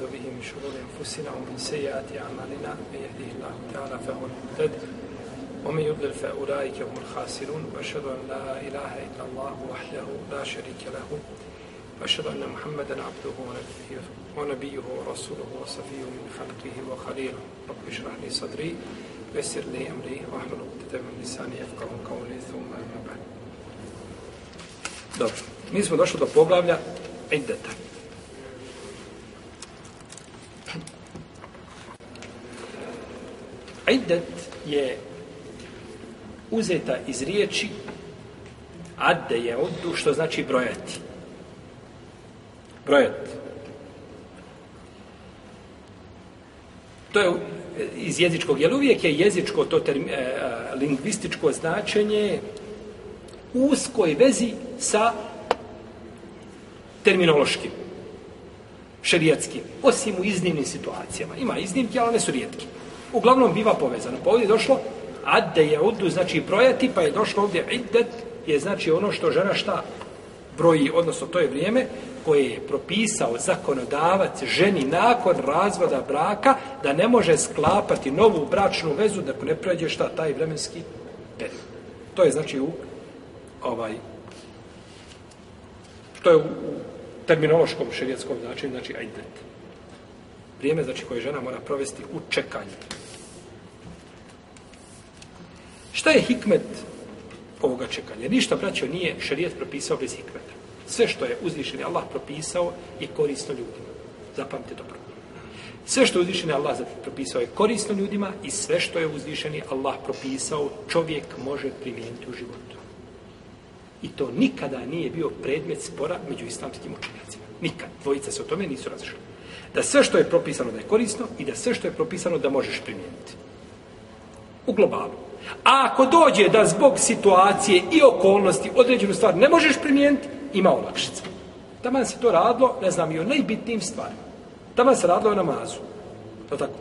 نعوذ به من شرور انفسنا ومن سيئات اعمالنا من يهده الله تعالى فهو المهتد ومن يضلل فاولئك هم الخاسرون واشهد ان لا اله الا الله وحده لا شريك له واشهد ان محمدا عبده ونبيه ورسوله وصفيه من خلقه وخليله رب اشرح لي صدري ويسر لي امري واحلل عقدة من لساني يفقه قولي ثم اما بعد. Dobro, mi smo došli do poglavlja Idetak. Idet je uzeta iz riječi adde je oddu, što znači brojati. Brojati. To je iz jezičkog, jer uvijek je jezičko, to term, e, e, lingvističko značenje u uskoj vezi sa terminološkim, šerijetskim, osim u iznimnim situacijama. Ima iznimke, ali one su rijetke uglavnom biva povezano. Pa ovdje je došlo adde je uddu, znači brojati, pa je došlo ovdje iddet, je znači ono što žena šta broji, odnosno to je vrijeme koje je propisao zakonodavac ženi nakon razvoda braka da ne može sklapati novu bračnu vezu da ne pređe šta taj vremenski period. To je znači u ovaj što je u, u terminološkom šerijetskom značenju znači ajdet. Vrijeme znači koje žena mora provesti u čekanju. Šta je hikmet ovoga čekanja? Ništa, braćo, nije šarijet propisao bez hikmeta. Sve što je uzvišeni Allah propisao je korisno ljudima. Zapamte dobro. Sve što je uzvišeni Allah propisao je korisno ljudima i sve što je uzvišeni Allah propisao čovjek može primijeniti u životu. I to nikada nije bio predmet spora među islamskim učenjacima. Nikad. Dvojica se o tome nisu razišli. Da sve što je propisano da je korisno i da sve što je propisano da možeš primijeniti. U globalu. A ako dođe da zbog situacije i okolnosti određenu stvar ne možeš primijeniti, ima olakšica. Taman se to radilo, ne znam, i o najbitnijim stvarima. Taman se radilo o namazu. To tako.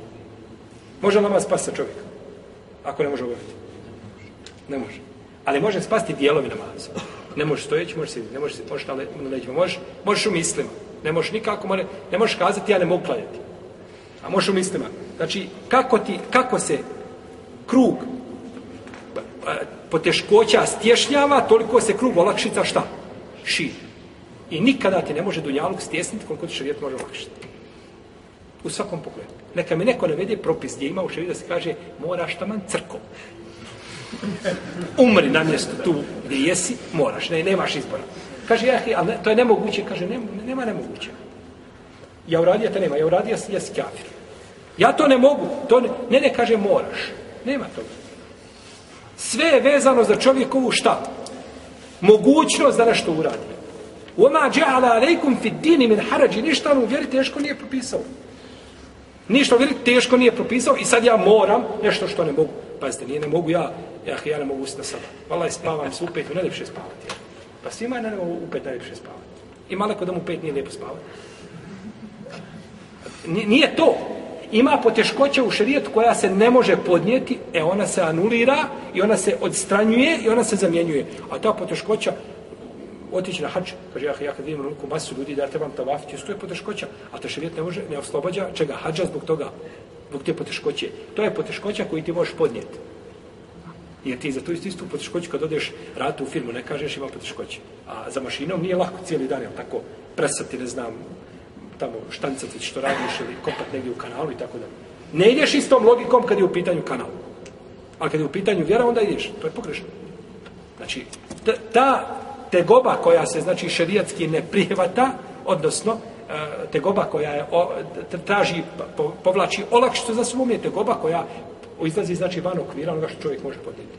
Može namaz spasa čovjeka? Ako ne može obaviti. Ne može. Ali može spasti dijelovi namaza. Ne može stojeći, može sjediti, ne može se može na, le, na leđima, može, može u mislima. Ne može nikako, more, ne može kazati, ja ne mogu klanjati. A može u mislima. Znači, kako, ti, kako se krug poteškoća stješnjava, toliko se krug olakšica šta? Šir. I nikada ti ne može dunjaluk stjesniti koliko ti šarijet može olakšiti. U svakom pogledu. Neka mi neko navede propis gdje ima u šarijetu da se kaže moraš taman crkom. Umri na mjestu tu gdje jesi, moraš, ne, nemaš izbora. Kaže, ja, ali ne, to je nemoguće. Kaže, ne, nema nemoguće. Ja uradio, to nema. Ja uradio, jesi kafir. Ja to ne mogu. To ne, ne, ne kaže, moraš. Nema toga. Sve je vezano za čovjekovu šta? Mogućnost da nešto uradi. Oma dja'ala alaikum fi dini min harađi. Ništa mu vjeri teško nije propisao. Ništa vjeri teško nije propisao i sad ja moram nešto što ne mogu. Pazite, nije ne mogu ja, ja, ja ne mogu ustati na sada. Vala je spavam se u petu, ne lepše spavati. Ja. Pa svima je ne mogu u pet najljepše spavati. I malo ko da mu pet nije lijepo spavati. Nije to ima poteškoća u šerijetu koja se ne može podnijeti, e ona se anulira i ona se odstranjuje i ona se zamjenjuje. A ta poteškoća otići na hač, kaže ja, ja kad vidim ruku masu ljudi da ja trebam tavafiti, to je poteškoća, a to šerijet ne može, ne oslobađa čega hađa zbog toga, zbog te poteškoće. To je poteškoća koju ti možeš podnijeti. Jer ti za tu istu, istu poteškoću kad odeš raditi u firmu, ne kažeš ima poteškoće. A za mašinom nije lako cijeli dan, jel tako, presati, ne znam, tamo štancati što radiš ili kopati negdje u kanalu i tako dalje. Ne ideš istom logikom kad je u pitanju kanal. A kad je u pitanju vjera, onda ideš. To je pogrešno. Znači, ta tegoba koja se, znači, šerijatski ne prihvata, odnosno, e, tegoba koja je, traži, povlači olakšicu za sobom, je tegoba koja izlazi, znači, van okvira onoga što čovjek može podjeti.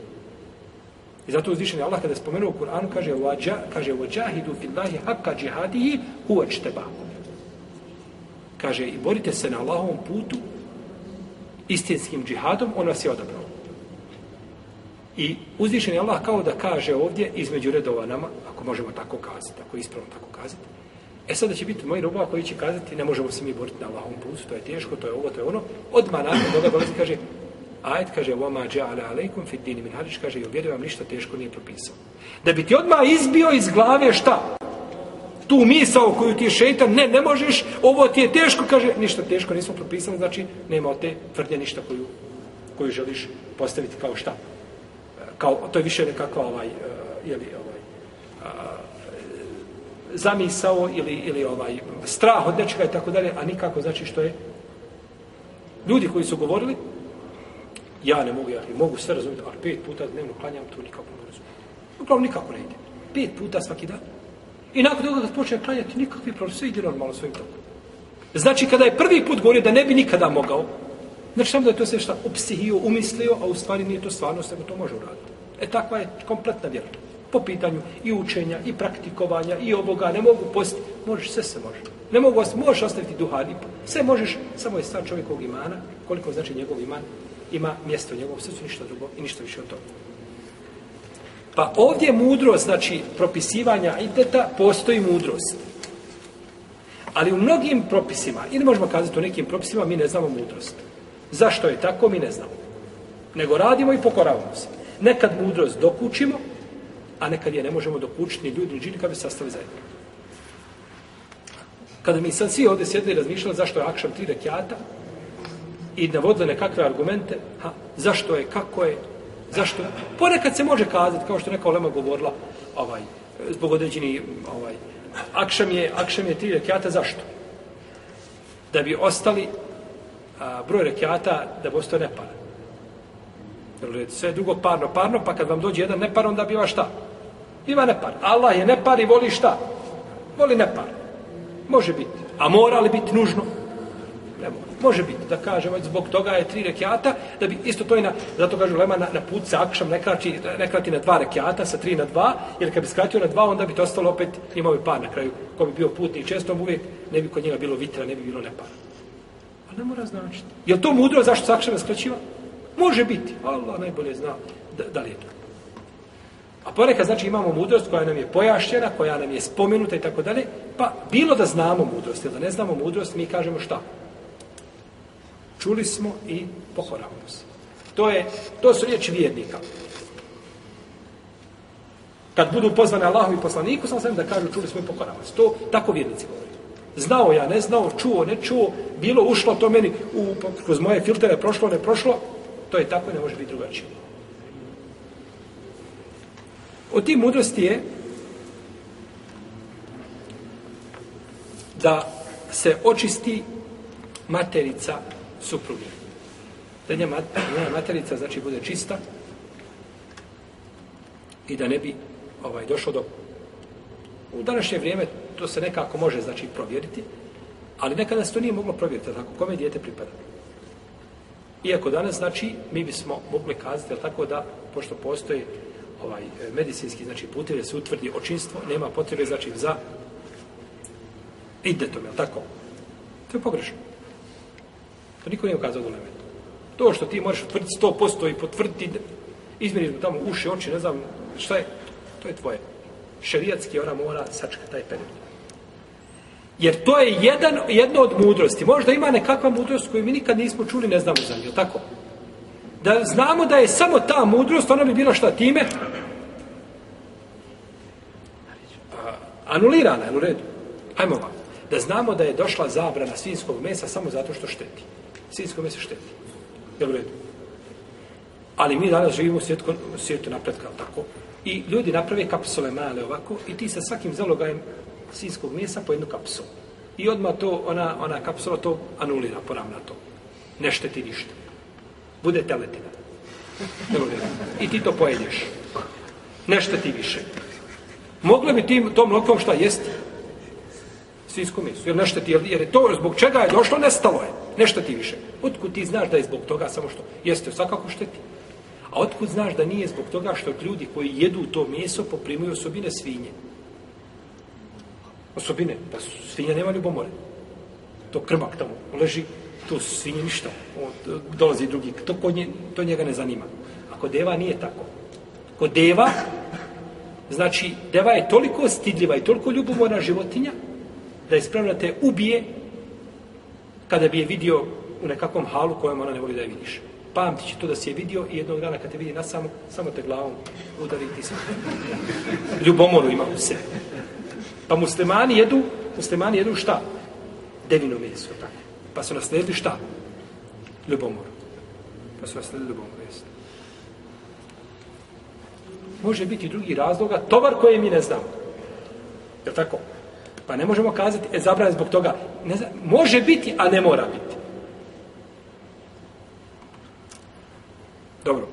I zato uzvišen je Allah kada je spomenuo u Kur'anu, kaže, vajah, kaže, vajahidu fillahi haka džihadihi huvač tebahu kaže i borite se na Allahovom putu istinskim džihadom, on vas je odabrao. I uzvišen je Allah kao da kaže ovdje između redova nama, ako možemo tako kazati, ako ispravno tako kazati, E sada će biti moj robova koji će kazati ne možemo se mi boriti na Allahovom putu, to je teško, to je ovo, to je ono. Odma nakon toga dolazi kaže, ajd kaže, wa ma ja'ala alaikum fit dini min hađič, kaže, i vam ništa teško nije propisao. Da bi ti odma izbio iz glave šta? tu misao koju ti šeitan, ne, ne možeš, ovo ti je teško, kaže, ništa teško, nismo propisali, znači, nema te tvrdnje ništa koju, koju želiš postaviti kao šta. Kao, to je više nekakva ovaj, uh, eh, jeli, ovaj, uh, zamisao ili, ili ovaj strah od nečega i tako dalje, a nikako znači što je. Ljudi koji su govorili, ja ne mogu, ja ne mogu sve razumjeti, ali pet puta dnevno klanjam, to nikako ne razumijem. Uglavnom nikako ne ide. Pet puta svaki dan. I nakon toga kad počne klanjati, nikakvi problem, sve ide normalno svojim tokom. Znači, kada je prvi put govorio da ne bi nikada mogao, znači samo da je to sve šta upsihio, umislio, a u stvari nije to stvarnost, nego to može uraditi. E takva je kompletna vjera. Po pitanju i učenja, i praktikovanja, i oboga, ne mogu postiti, možeš, sve se može. Ne mogu, možeš ostaviti duhan i sve možeš, samo je stvar čovjekovog imana, koliko znači njegov iman, ima mjesto u njegovom srcu, ništa drugo i ništa više od toga. Pa ovdje mudrost, znači propisivanja iteta, postoji mudrost. Ali u mnogim propisima, ili možemo kazati u nekim propisima, mi ne znamo mudrost. Zašto je tako, mi ne znamo. Nego radimo i pokoravamo se. Nekad mudrost dokučimo, a nekad je ne možemo dokučiti ni ljudi, ni džini, kada bi sastavi zajedno. Kada mi sad svi ovdje sjedli i razmišljali zašto je akšam tri rekiata i navodili nekakve argumente, ha, zašto je, kako je, Zašto? Ponekad se može kazati, kao što neka olema govorila, ovaj, zbog određeni, ovaj, akšam je, akšam je tri rekiata, zašto? Da bi ostali a, broj rekiata, da bi ostao neparan. Jer sve je drugo parno, parno, pa kad vam dođe jedan nepar, onda biva šta? Ima nepar. Allah je nepar i voli šta? Voli nepar. Može biti. A mora li biti nužno? Može biti da kaže, ovaj, zbog toga je tri rekiata, da bi isto to i na, zato kažu Lema, na, na put sa akšam nekrati, nekrati na dva rekiata, sa tri na dva, jer kad bi skratio na dva, onda bi to ostalo opet imao bi par na kraju, ko bi bio putnik često uvijek, ne bi kod njega bilo vitra, ne bi bilo nepar. Ali ne mora značiti. Je to mudro zašto sa akšama skraćiva? Može biti, Allah najbolje zna da, da li je to. A ponekad znači imamo mudrost koja nam je pojašnjena, koja nam je spomenuta i tako dalje, pa bilo da znamo mudrost ili da ne znamo mudrost, mi kažemo šta? čuli smo i pokoravamo se. To, je, to su riječi vjernika. Kad budu pozvane Allahovi poslaniku, sam sam da kažu čuli smo i pokoravamo se. To tako vjernici govori. Znao ja, ne znao, čuo, ne čuo, bilo ušlo to meni, u, kroz moje filtere prošlo, ne prošlo, to je tako i ne može biti drugačije. Od tih mudrosti je da se očisti materica supruge. Da nje mat, materica, znači, bude čista i da ne bi ovaj, došlo do... U današnje vrijeme to se nekako može, znači, provjeriti, ali nekada se to nije moglo provjeriti, tako, kome dijete pripada. Iako danas, znači, mi bismo mogli kazati, tako da, pošto postoji ovaj medicinski znači putevi se utvrdi očinstvo nema potrebe znači za idetom je tako to je pogrešno To niko nije ukazao u nemetu. To što ti možeš utvrditi 100% i potvrditi, izmiriš mu tamo uše, oči, ne znam šta je, to je tvoje. Šerijatski ona mora sačka taj period. Jer to je jedan, jedno od mudrosti. Možda ima nekakva mudrost koju mi nikad nismo čuli, ne znamo za nju, tako? Da znamo da je samo ta mudrost, ona bi bila šta time? Anulirana je u redu. Hajmo vam. Da znamo da je došla zabrana svinskog mesa samo zato što šteti sinjs kome se šteti. Je li redu? Ali mi danas živimo u svijetu, u svijetu napretka, tako? I ljudi naprave kapsule male ovako i ti sa svakim zalogajem sinjskog mesa po jednu kapsulu. I odmah to, ona, ona kapsula to anulira, poravna to. Ne šteti ništa. Bude teletina. I ti to pojedeš. Ne šteti više. Mogli bi tim, tom lokom šta jest? Svinsko mjesto. Jer ne šteti, jer, jer je to, zbog čega je došlo, nestalo je nešto ti više. Otkud ti znaš da je zbog toga samo što jeste svakako šteti? A otkud znaš da nije zbog toga što ljudi koji jedu to meso poprimuju osobine svinje? Osobine, pa svinja nema ljubomore. To krmak tamo leži, to svinje ništa. On dolazi drugi, to, kod nje, to njega ne zanima. A kod deva nije tako. Kod deva, znači, deva je toliko stidljiva i toliko ljubomora životinja, da je spremna te ubije kada bi je vidio u nekakvom halu kojem ona ne voli da je vidiš. Pamti će to da si je vidio i jednog dana kad te vidi na samo, samo te glavom udari ti se. Ljubomoru ima u sebi. Pa muslimani jedu, muslimani jedu šta? Devino meso, tako. Pa su naslijedili šta? Ljubomor. Pa su naslijedili ljubomor, jesu. Može biti drugi razloga, tovar koje mi ne znamo. Je tako? Pa ne možemo kazati, e, zabranjen zbog toga. Ne zna, može biti, a ne mora biti. Dobro.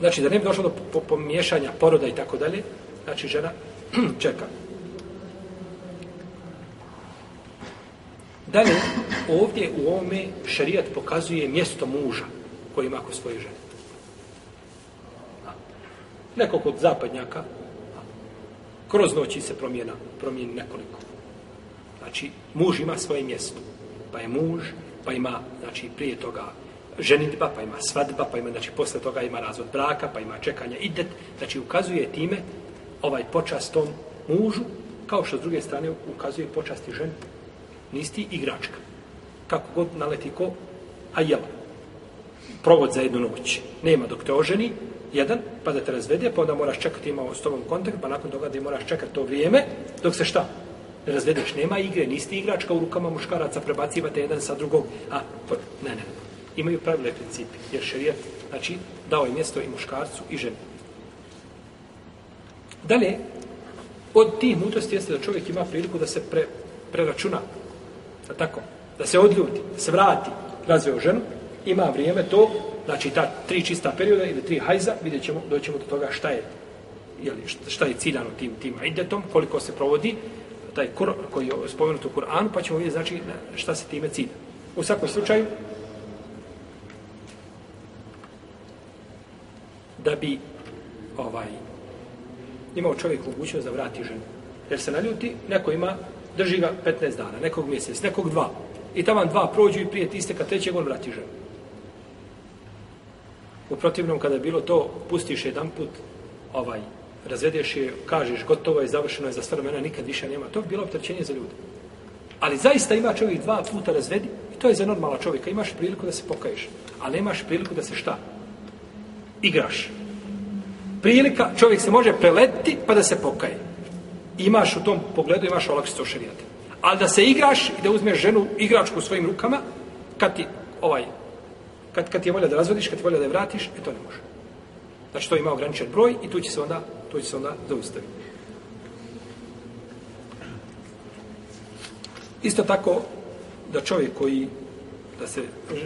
Znači, da ne bi došlo do pomiješanja poroda i tako dalje, znači, žena čeka. Dalje, ovdje u ovome šarijat pokazuje mjesto muža koji ima ko svoje žene. Nekog od zapadnjaka, kroz noći se promijena, promijeni nekoliko. Znači, muž ima svoje mjesto, pa je muž, pa ima, znači, prije toga ženitba, pa ima svadba, pa ima, znači, posle toga ima razvod braka, pa ima čekanja idet, znači, ukazuje time ovaj počast tom mužu, kao što s druge strane ukazuje počasti žen, nisti igračka. Kako god naleti ko, a jela. Provod za jednu noć. Nema dok te oženi, jedan, pa da te razvede, pa onda moraš čekati, ima s tobom kontakt, pa nakon toga da moraš čekati to vrijeme, dok se šta? Ne razvedeš, nema igre, nisti igračka u rukama muškaraca, prebacivate jedan sa drugog, a, ne, ne, imaju pravile principi, jer šerijet, znači, dao je mjesto i muškarcu i ženi. Dalje, od tih mudrosti jeste da čovjek ima priliku da se pre, preračuna, da tako, da se odljuti, da se vrati, razveo ženu, ima vrijeme to znači ta tri čista perioda ili tri hajza, vidjet ćemo, doćemo do toga šta je, jeli, šta je ciljano tim, tim idetom, koliko se provodi taj kur, koji je spomenut u Kur'anu, pa ćemo vidjeti znači, šta se time cilja. U svakom slučaju, da bi ovaj, imao čovjek mogućnost da vrati ženu. Jer se naljuti, neko ima, drži ga 15 dana, nekog mjesec, nekog dva. I tamo dva prođu i prije tiste kad treće on vrati ženu. U protivnom, kada je bilo to, pustiš jedan put, ovaj, razvedeš je, kažeš, gotovo je, završeno je za svrmena, nikad više nema. To bi bilo optrećenje za ljude. Ali zaista ima čovjek dva puta razvedi i to je za normala čovjeka. Imaš priliku da se pokaješ, a nemaš priliku da se šta? Igraš. Prilika, čovjek se može preleti pa da se pokaje. Imaš u tom pogledu, imaš olakšicu šarijata. Ali da se igraš i da uzmeš ženu igračku svojim rukama, kad ti ovaj Kad, kad ti je volja da razvodiš, kad ti je volja da je vratiš, e to ne može. Znači to ima ograničen broj i tu će se onda, tu će se onda zaustaviti. Isto tako da čovjek koji, da se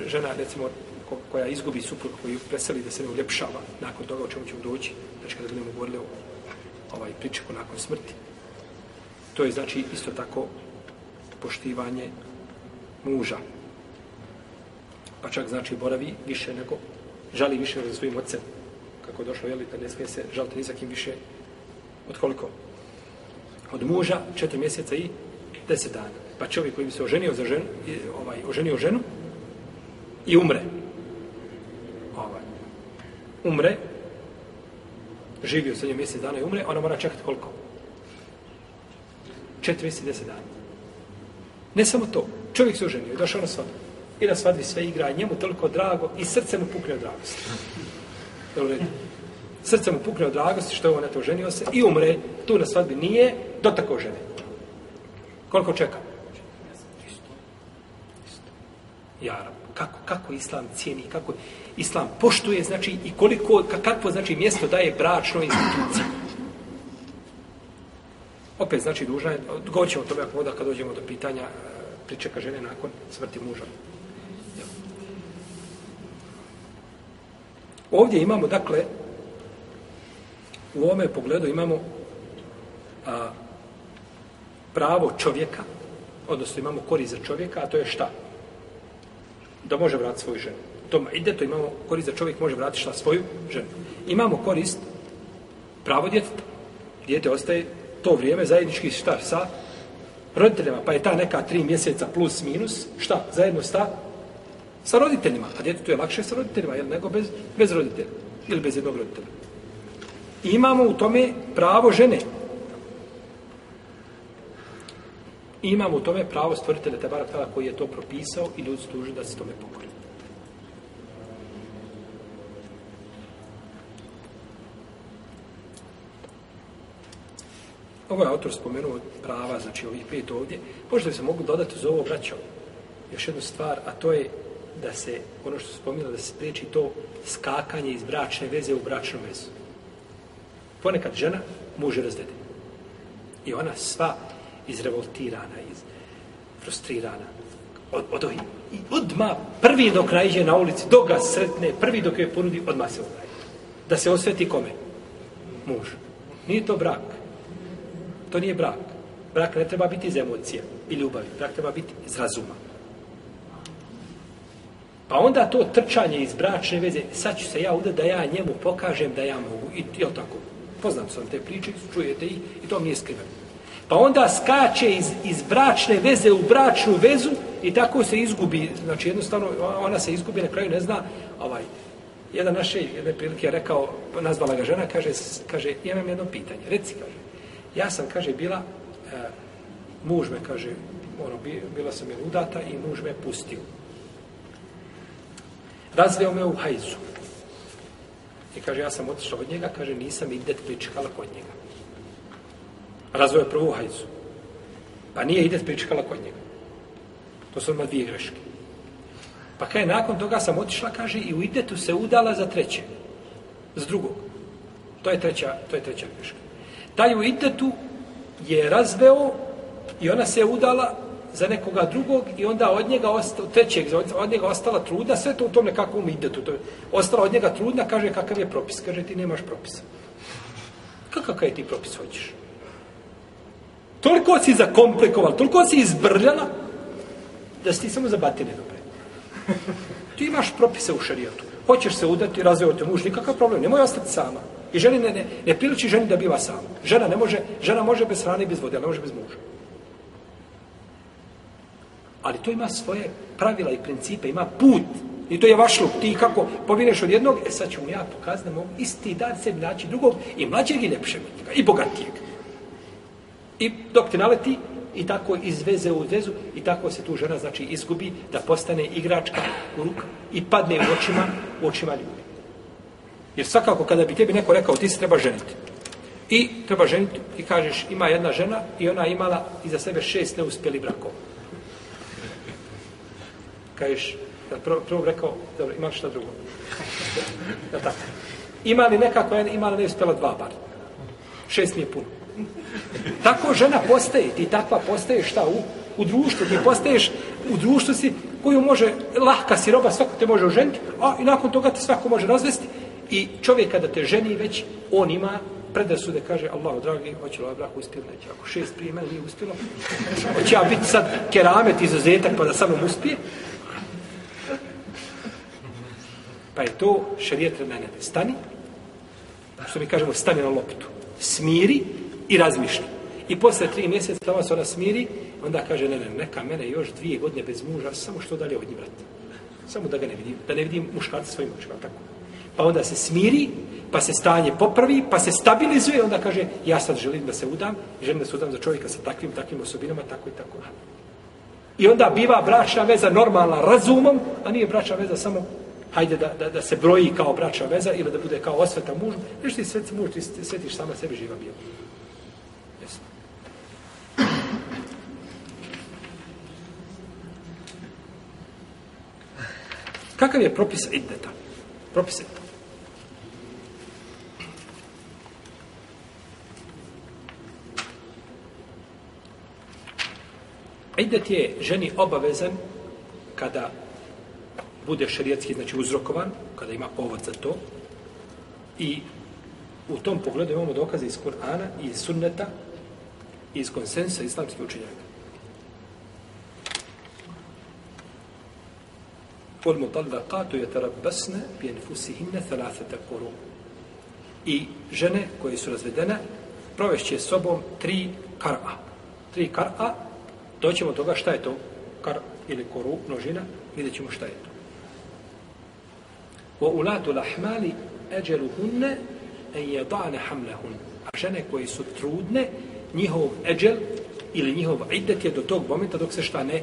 žena recimo ko, koja izgubi suprug koji preseli da se ne uljepšava nakon toga o čemu ćemo doći, znači kada budemo govorili o ovaj pričaku nakon smrti, to je znači isto tako poštivanje muža pa čak znači boravi više nego žali više za svojim ocem kako je došlo jeli da ne smije se žaliti ni za kim više od koliko od muža četiri mjeseca i deset dana pa čovjek koji bi se oženio za ženu ovaj, oženio ženu i umre ovaj. umre živi u srednjem mjesec dana i umre ona mora čekati koliko četiri mjeseca i deset dana ne samo to čovjek se oženio i došao na svatku i na svadbi sve igra njemu toliko drago i srce mu pukne od radosti. Jel red? Srce mu pukne od radosti što je on eto ženio se i umre tu na svadbi nije do tako žene. Koliko čeka? Ja, kako, kako islam cijeni, kako islam poštuje, znači, i koliko, kakvo, znači, mjesto daje bračnoj instituciji. Opet, znači, dužna je, govorit ćemo o tome, ako voda, kad dođemo do pitanja, e, pričeka žene nakon smrti muža. Ovdje imamo, dakle, u ovome pogledu imamo a, pravo čovjeka, odnosno imamo korist za čovjeka, a to je šta? Da može vrati svoju ženu. To ide, to imamo korist za čovjek, može vratiti šta svoju ženu. Imamo korist pravo djeteta. Djete ostaje to vrijeme zajednički šta sa roditeljima, pa je ta neka tri mjeseca plus minus, šta, zajedno sta sa roditeljima, a djetetu je lakše sa roditeljima, jel nego bez, bez roditelja ili bez jednog roditelja. Imamo u tome pravo žene. Imamo u tome pravo stvoritelja Tebara Tala koji je to propisao i ljudi služi da se tome pokori. Ovo je autor spomenuo prava, znači ovih pet ovdje. Možda bi se mogu dodati za ovo braćo još jednu stvar, a to je da se, ono što se spominjalo, da se spriječi to skakanje iz bračne veze u bračnu vezu. Ponekad žena muže razvede. I ona sva izrevoltirana, iz frustrirana. Od, od ovih, I odma prvi dok najđe na ulici, dok ga sretne, prvi dok je ponudi, odma se odaje. Da se osveti kome? Muž. Nije to brak. To nije brak. Brak ne treba biti iz emocija i ljubavi. Brak treba biti iz razuma. Pa onda to trčanje iz bračne veze, sad ću se ja udati da ja njemu pokažem da ja mogu. I, jel tako? Poznam sam te priče, čujete ih, i to mi je skriveno. Pa onda skače iz, iz bračne veze u bračnu vezu i tako se izgubi. Znači jednostavno ona se izgubi, na kraju ne zna. Ovaj, jedan naše jedne prilike je rekao, nazvala ga žena, kaže, kaže ja imam jedno pitanje. Reci, kaže, ja sam, kaže, bila, e, muž me, kaže, ono, bila sam je udata i muž me pustio razveo me u hajzu. I kaže, ja sam otišao od njega, kaže, nisam idet pričekala kod njega. Razveo je prvu hajzu. Pa nije idet pričekala kod njega. To su odmah dvije greške. Pa kaže, nakon toga sam otišla, kaže, i u idetu se udala za treće. Za drugog. To je treća, to je treća greška. Taj u idetu je razveo i ona se udala za nekoga drugog i onda od njega ostala, trećeg, od njega ostala trudna, sve to u tom nekakvom idetu. To je, ostala od njega trudna, kaže kakav je propis. Kaže ti nemaš propisa. Kakav je ti propis hoćeš? Toliko si zakomplikovala, toliko si izbrljala, da si ti samo za batine dobre. Ti imaš propise u šarijatu. Hoćeš se udati, razvoj te muž, nikakav problem, nemoj ostati sama. I ženi ne, ne, ne priliči ženi da biva sama. Žena ne može, žena može bez hrane i bez vode, ali ne može bez muža. Ali to ima svoje pravila i principe, ima put. I to je vaš luk. Ti kako pobineš od jednog, e sad ću mu ja pokazati da mogu isti dan sebi naći drugog i mlađeg i ljepšeg od njega, i bogatijeg. I dok ti naleti, i tako izveze u vezu i tako se tu žena znači izgubi da postane igračka u ruk i padne u očima, u očima ljudi. Jer svakako kada bi tebi neko rekao ti se treba ženiti i treba ženiti i kažeš ima jedna žena i ona imala iza sebe šest neuspjeli brakova. Kažeš, da prvo, prvo rekao, dobro, imaš šta drugo? Je li tako? Ima li neka koja ima li ne uspjela dva bar? Šest nije puno. Tako žena postaje, ti takva postaješ šta u, u društvu, ti postaješ u društvu si koju može, lahka si roba, svako te može oženiti, a i nakon toga te svako može razvesti. I čovjek kada te ženi već, on ima predrasude, kaže, Allah, dragi, hoće li ovaj brak uspjeti, neće, ako šest prije mene nije uspjelo, hoće ja biti sad keramet, izuzetak, pa da samom uspije, Pa je to šarijet redanete. Stani, što mi kažemo, stani na loptu. Smiri i razmišlji. I posle tri mjeseca da vas ona smiri, onda kaže, ne, ne, neka mene još dvije godine bez muža, samo što dalje od njih vrati. Samo da ga ne vidim, da ne vidim muškarca svojim očima, tako. Pa onda se smiri, pa se stanje popravi, pa se stabilizuje, onda kaže, ja sad želim da se udam, želim da se udam za čovjeka sa takvim, takvim osobinama, tako i tako. I onda biva bračna veza normalna razumom, a nije bračna veza samo hajde da, da, da se broji kao braća veza ili da bude kao osveta mužu, nešto ti sveti muž, ti svetiš sama sebi živa bila. Jesu. Kakav je propis iddeta? Propis iddeta. Idet je ženi obavezan kada bude šerijetski znači uzrokovan, kada ima povod za to. I u tom pogledu imamo dokaze iz Kur'ana i iz sunneta i iz konsensa islamskih učenjaka. Kod mu tal vakatu je tarabbasne bjen fusihinne thalafete koru. I žene koje su razvedene provešće sobom tri kar'a. Tri kar'a, doćemo toga šta je to kar ili koru, množina, vidjet ćemo šta je to wa ulatu lahmali ajaluhunna an yadana hamlahun a žene koje su trudne njihov ajal ili njihov iddet je do tog momenta dok se šta ne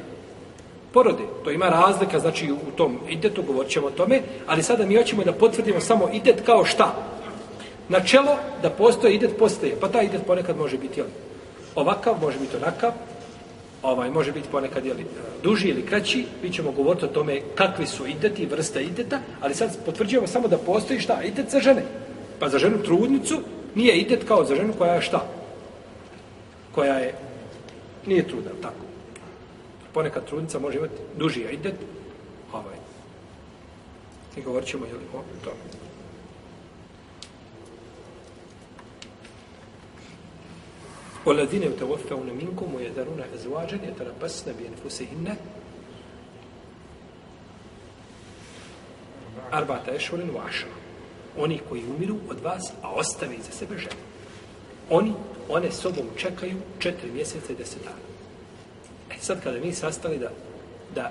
porode. To ima razlika, znači u tom idetu govorit ćemo o tome, ali sada mi hoćemo da potvrdimo samo idet kao šta? Načelo da postoje idet postaje, pa taj idet ponekad može biti ali, ovakav, može biti onakav, ovaj može biti ponekad je li duži ili kraći, mi ćemo govoriti o tome kakvi su iteti, vrsta iteta, ali sad potvrđujemo samo da postoji šta, itet za žene. Pa za ženu trudnicu nije itet kao za ženu koja je šta? Koja je, nije trudna, tako. Ponekad trudnica može imati duži itet, ovaj. I govorit ćemo, je li, o tome. Oladine u tevofe u neminku mu je daruna ezvađen, je tarabas ne bi enfuse inne. Arbata ešolin vaša. Oni koji umiru od vas, a ostavi za sebe žene. Oni, one sobom čekaju četiri mjeseca i deset dana. E sad kada mi sastali da, da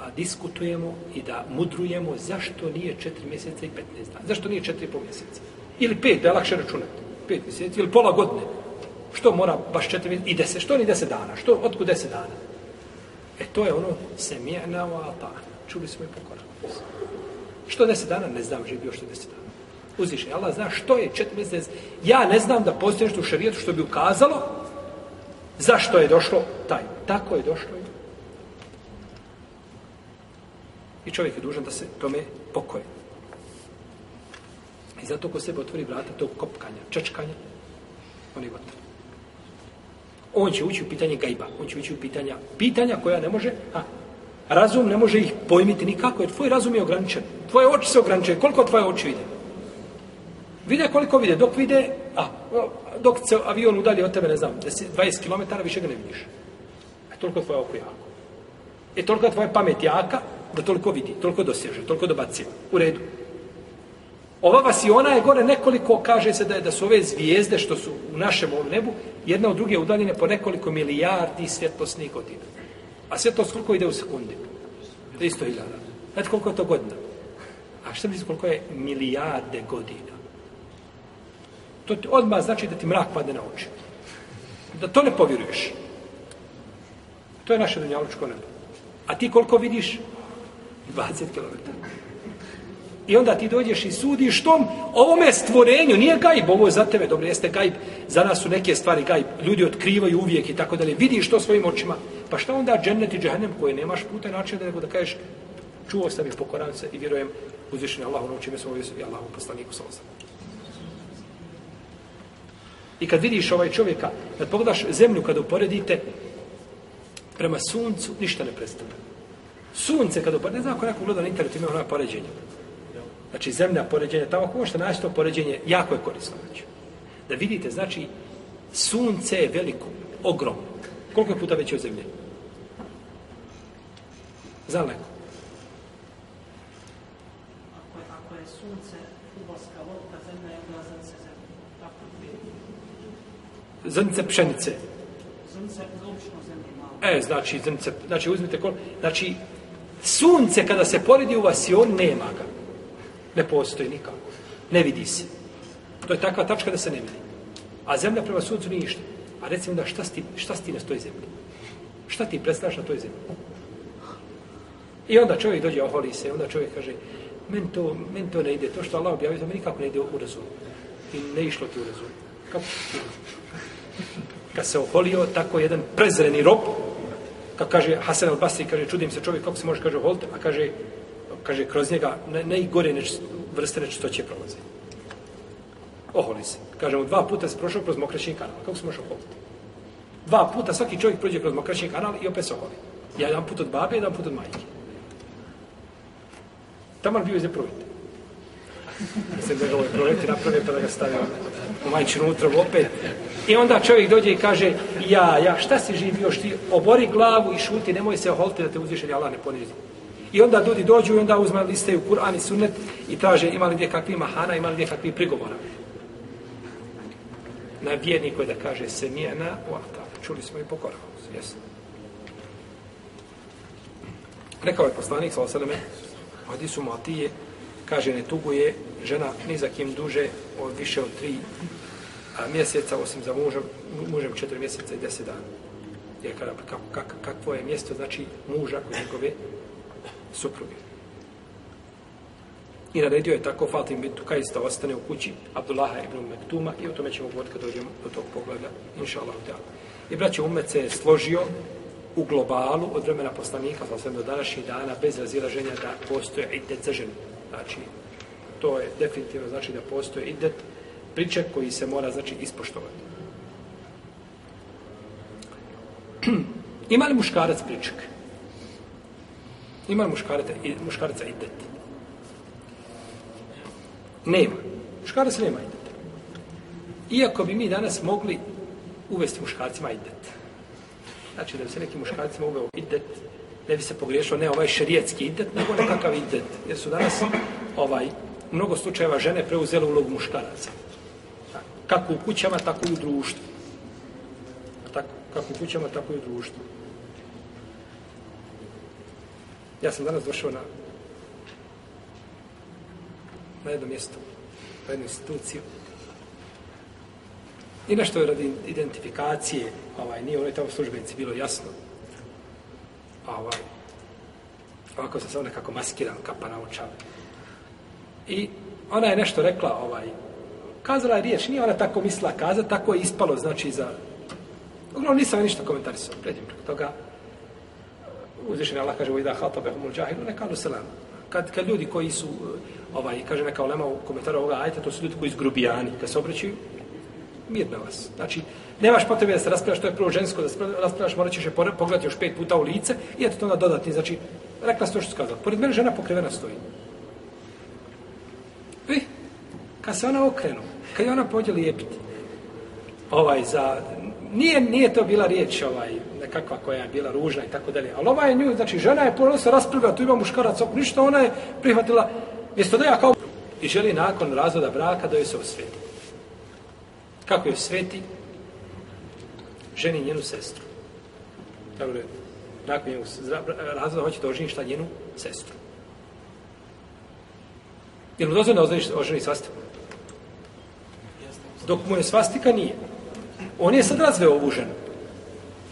a, diskutujemo i da mudrujemo zašto nije četiri mjeseca i petnaest dana. Zašto nije četiri i pol mjeseca? Ili pet, da je lakše računati. Pet mjeseca ili pola godine. Što mora baš četiri i deset? Što ni deset dana? Što, otkud deset dana? E to je ono se mijenao, a pa čuli smo i pokorali. Što deset dana? Ne znam, živio što deset dana. Uzviše, Allah zna što je četiri mjesec. Ja ne znam da postoje nešto u šarijetu što bi ukazalo zašto je došlo taj. Tako je došlo i I čovjek je dužan da se tome pokoje. I zato ko sebe otvori vrata tog kopkanja, čečkanja, on je gotovo on će ući u pitanje gajba, on će ući u pitanja, pitanja koja ne može, a razum ne može ih pojmiti nikako, jer tvoj razum je ograničen, tvoje oči se ograničuje, koliko tvoje oči vide? Vide koliko vide, dok vide, a, dok se avion udalje od tebe, ne znam, 20 km, više ga ne vidiš. E, toliko tvoje oko jako. E, toliko tvoje pamet jaka, da toliko vidi, toliko doseže, toliko dobacije, u redu. Ova vasiona je gore nekoliko, kaže se da je da su ove zvijezde što su u našem ovom nebu, jedna od druge udaljene po nekoliko milijardi svjetlosnih godina. A svjetlost koliko ide u sekundi? 300 hiljada. Znate koliko je to godina? A što mislim koliko je milijarde godina? To ti odmah znači da ti mrak pade na oči. Da to ne povjeruješ. To je naše dunjalučko nebo. A ti koliko vidiš? 20 kilometara. I onda ti dođeš i sudiš tom ovome stvorenju. Nije gajb, ovo je za tebe, dobro, jeste gajb. Za nas su neke stvari gajb. Ljudi otkrivaju uvijek i tako dalje. Vidiš to svojim očima. Pa šta onda džennet i džahnem koje nemaš puta i načina da nego da kažeš čuo sam ih pokoravice i vjerujem uzvišenje Allahu na ono učime svoju i Allahu poslaniku sa osam. I kad vidiš ovaj čovjeka, kad pogledaš zemlju kad uporedite, prema suncu ništa ne predstavlja. Sunce kad uporedite, ne znam ako neko gleda na internetu, ima ono poređenje. Znači, zemlja poređenja tamo, ako možete naći to poređenje, jako je korisno. Znači. Da vidite, znači, sunce je veliko, ogromno. Koliko je puta veće od zemlje? Za neko. Ako, ako je sunce futbolska volka, zemlja je ona zrnce zemlje. Tako je. Zrnce pšenice. Zrnce uopšno zemlje malo. E, znači, zrnce, znači, uzmite kol... Znači, sunce kada se poredi u vas i on nema ga. Ne postoji nikako. Ne vidi se. To je takva tačka da se ne vidi. A zemlja prema suncu nije ništa. A recimo da šta, sti, šta stine s toj zemlji? Šta ti predstavljaš na toj zemlji? I onda čovjek dođe, oholi se, onda čovjek kaže, meni to, men to ne ide, to što Allah objavio, to meni nikako ne ide u razumu. I ne išlo ti u razumu. Kako? Kad se oholio, tako jedan prezreni rob, kako kaže Hasan al-Basri, kaže, čudim se čovjek, kako se može, kaže, oholite, a kaže, kaže, kroz njega najgore ne, neč, vrste nečistoće prolaze. Oholi se. Kažemo, dva puta se prošao kroz mokraćni kanal. Kako se može oholiti? Dva puta svaki čovjek prođe kroz mokraćni kanal i opet se oholi. Ja jedan put od babe, jedan put od majke. Tamo bio iz neprovite. Mislim da ga ovaj proleti naprave pa da ga stavio u majčinu utrovu opet. I onda čovjek dođe i kaže, ja, ja, šta si živio, šti, obori glavu i šuti, nemoj se oholiti da te uzvišenja Allah ne ponizi. I onda ljudi dođu i onda uzme liste u Kur'an i sunnet i traže ima li gdje kakvi mahana, ima li gdje kakvi prigovora. Na vjerniku je da kaže se nije na uata. Čuli smo i pokoravamo se, jesno. Rekao je poslanik, svala sveme, odi su matije, kaže ne tuguje žena ni za kim duže od više od tri a, mjeseca, osim za mužem, mužem četiri mjeseca i deset dana. Jer kada, kak, kak, kakvo je mjesto, znači muža koji njegove supruge. I naredio je tako Fatim bin Tukajs da ostane u kući Abdullaha ibn Mektuma i o tome ćemo govoriti kad dođemo do tog pogleda, inša Allah. I braće Umet se je složio u globalu od vremena poslanika, sa do današnjih dana, bez razilaženja da postoje idet za ženu. Znači, to je definitivno znači da postoje idet priče koji se mora, znači, ispoštovati. Ima li muškarac pričak? Ima muškarca, muškarca idet. Nema. Muškarca nema idet. Iako bi mi danas mogli uvesti muškarcima idet. Znači da bi se neki muškarcima uveo idet, ne bi se pogriješilo, ne ovaj šerijetski idet, nego nekakav idet. Jer su danas ovaj, mnogo slučajeva žene preuzele ulogu muškaraca. Kako u kućama, tako i u društvu. Tako, kako u kućama, tako i u društvu. Ja sam danas došao na na jedno mjesto, na jednu instituciju. I nešto je radi identifikacije, ovaj, nije onaj tamo službenici bilo jasno. A ovaj, ovako sam samo nekako maskiran, kapa naučan. I ona je nešto rekla, ovaj, kazala je riječ, nije ona tako mislila kazati, tako je ispalo, znači, za... Uglavnom, nisam ništa komentarisao, pređem preko toga, uzvišeni Allah kaže ida khatabe humul jahilun nekalu selam kad kad ljudi koji su eh, ovaj kaže neka ulema u komentaru ovoga ajta to su ljudi koji izgrubijani da se obraćaju mirno vas znači nemaš potrebe da se raspravljaš to je prvo žensko da se raspravljaš morat ćeš je pogledati još pet puta u lice i eto to onda dodati znači rekla što što kazao pored mene žena pokrivena stoji i e, kad se ona okrenu kad je ona pođe lijepiti ovaj za nije, nije to bila riječ ovaj, nekakva koja je bila ružna i tako dalje. Ali ova je nju, znači žena je porodila se raspravila, tu ima muškarac, ok, ništa, ona je prihvatila, mjesto da ja kao... I želi nakon razvoda braka da joj se osveti. Kako joj osveti? Ženi njenu sestru. Dobro, nakon njenu razvoda hoće da oženi šta njenu sestru. Jer mu dozvoljno oženi svastiku? Dok mu je svastika nije. Nije. On je sad razveo ovu ženu.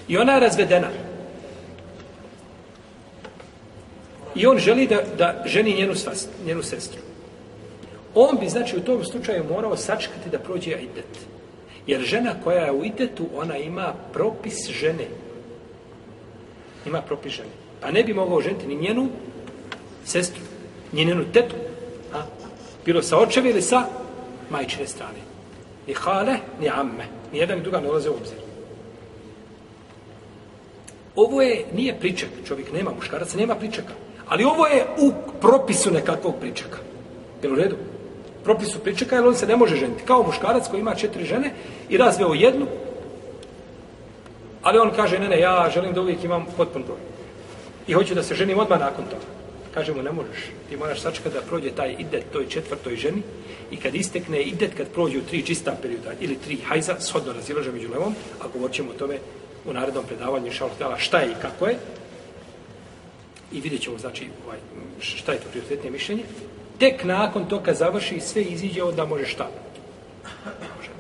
I ona je razvedena. I on želi da, da ženi njenu, svas, njenu sestru. On bi, znači, u tom slučaju morao sačekati da prođe idet. Jer žena koja je u idetu, ona ima propis žene. Ima propis žene. Pa ne bi mogao ženiti ni njenu sestru, ni njenu tetu. A? Bilo sa očevi ili sa majčine strane ni hale, ni amme. Nijedan ni druga ne ulaze u obzir. Ovo je, nije pričak, čovjek nema muškaraca, nema pričaka. Ali ovo je u propisu nekakvog pričaka. Jel u redu? Propisu pričaka, jer on se ne može ženiti. Kao muškarac koji ima četiri žene i razveo jednu, ali on kaže, ne, ne, ja želim da uvijek imam potpun broj. I hoću da se ženim odmah nakon toga. Kaže mu, ne možeš, ti moraš sačekati da prođe taj idet toj četvrtoj ženi i kad istekne idet, kad prođe u tri čista perioda ili tri hajza, shodno razilože među levom, a govorit ćemo o tome u narednom predavanju, šal, šta je i kako je, i vidjet ćemo, znači, ovaj, šta je to prioritetnije mišljenje, tek nakon toga završi sve iziđe, onda može šta? Može.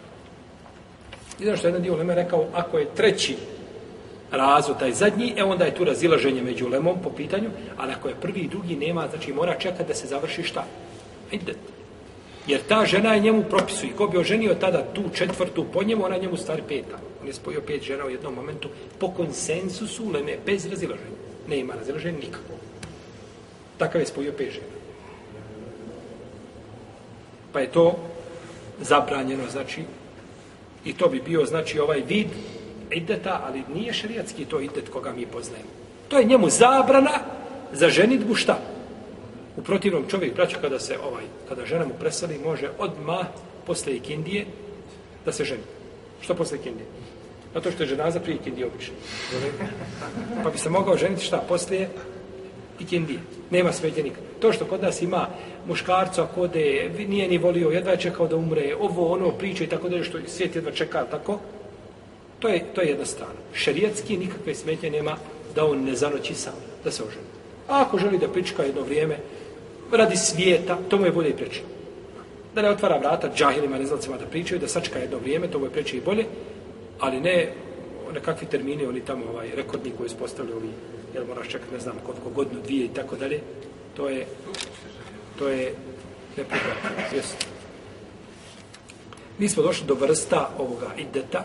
Jedan što je jedan dio Leme rekao, ako je treći razvod, taj zadnji, e onda je tu razilaženje među lemom po pitanju, ali ako je prvi i drugi nema, znači mora čekati da se završi šta? Idet. Jer ta žena je njemu propisu i ko bi oženio tada tu četvrtu po njemu, ona je njemu stari peta. On je spojio pet žena u jednom momentu po konsensusu leme, bez razilaženja. Ne ima razilaženja nikako. Takav je spojio pet žena. Pa je to zabranjeno, znači, i to bi bio, znači, ovaj vid ideta, ali nije šerijatski to idet koga mi poznajemo. To je njemu zabrana za ženitbu šta? U protivnom čovjek, braćo, kada se ovaj, kada žena mu preseli, može odmah posle ikindije da se ženi. Što posle ikindije? Zato što je žena za prije ikindije obično. Pa bi se mogao ženiti šta? Posle ikindije. Nema smetje To što kod nas ima muškarca kode, nije ni volio, jedva je čekao da umre, ovo, ono, priča i tako da je što svijet jedva čeka, tako? To je, to je jedna strana. Šerijetski nikakve smetje nema da on ne zanoći sam, da se oženi. A ako želi da prička jedno vrijeme, radi svijeta, to mu je bolje i preče. Da ne otvara vrata džahilima, neznalcima da pričaju, da sačka jedno vrijeme, to mu je preče i bolje, ali ne nekakvi termini, oni tamo ovaj, rekordni koji spostavljaju ovi, jel moraš čekati ne znam koliko godinu, dvije i tako dalje, to je, to je neprihvatno, jesu. Mi smo došli do vrsta ovoga ideta,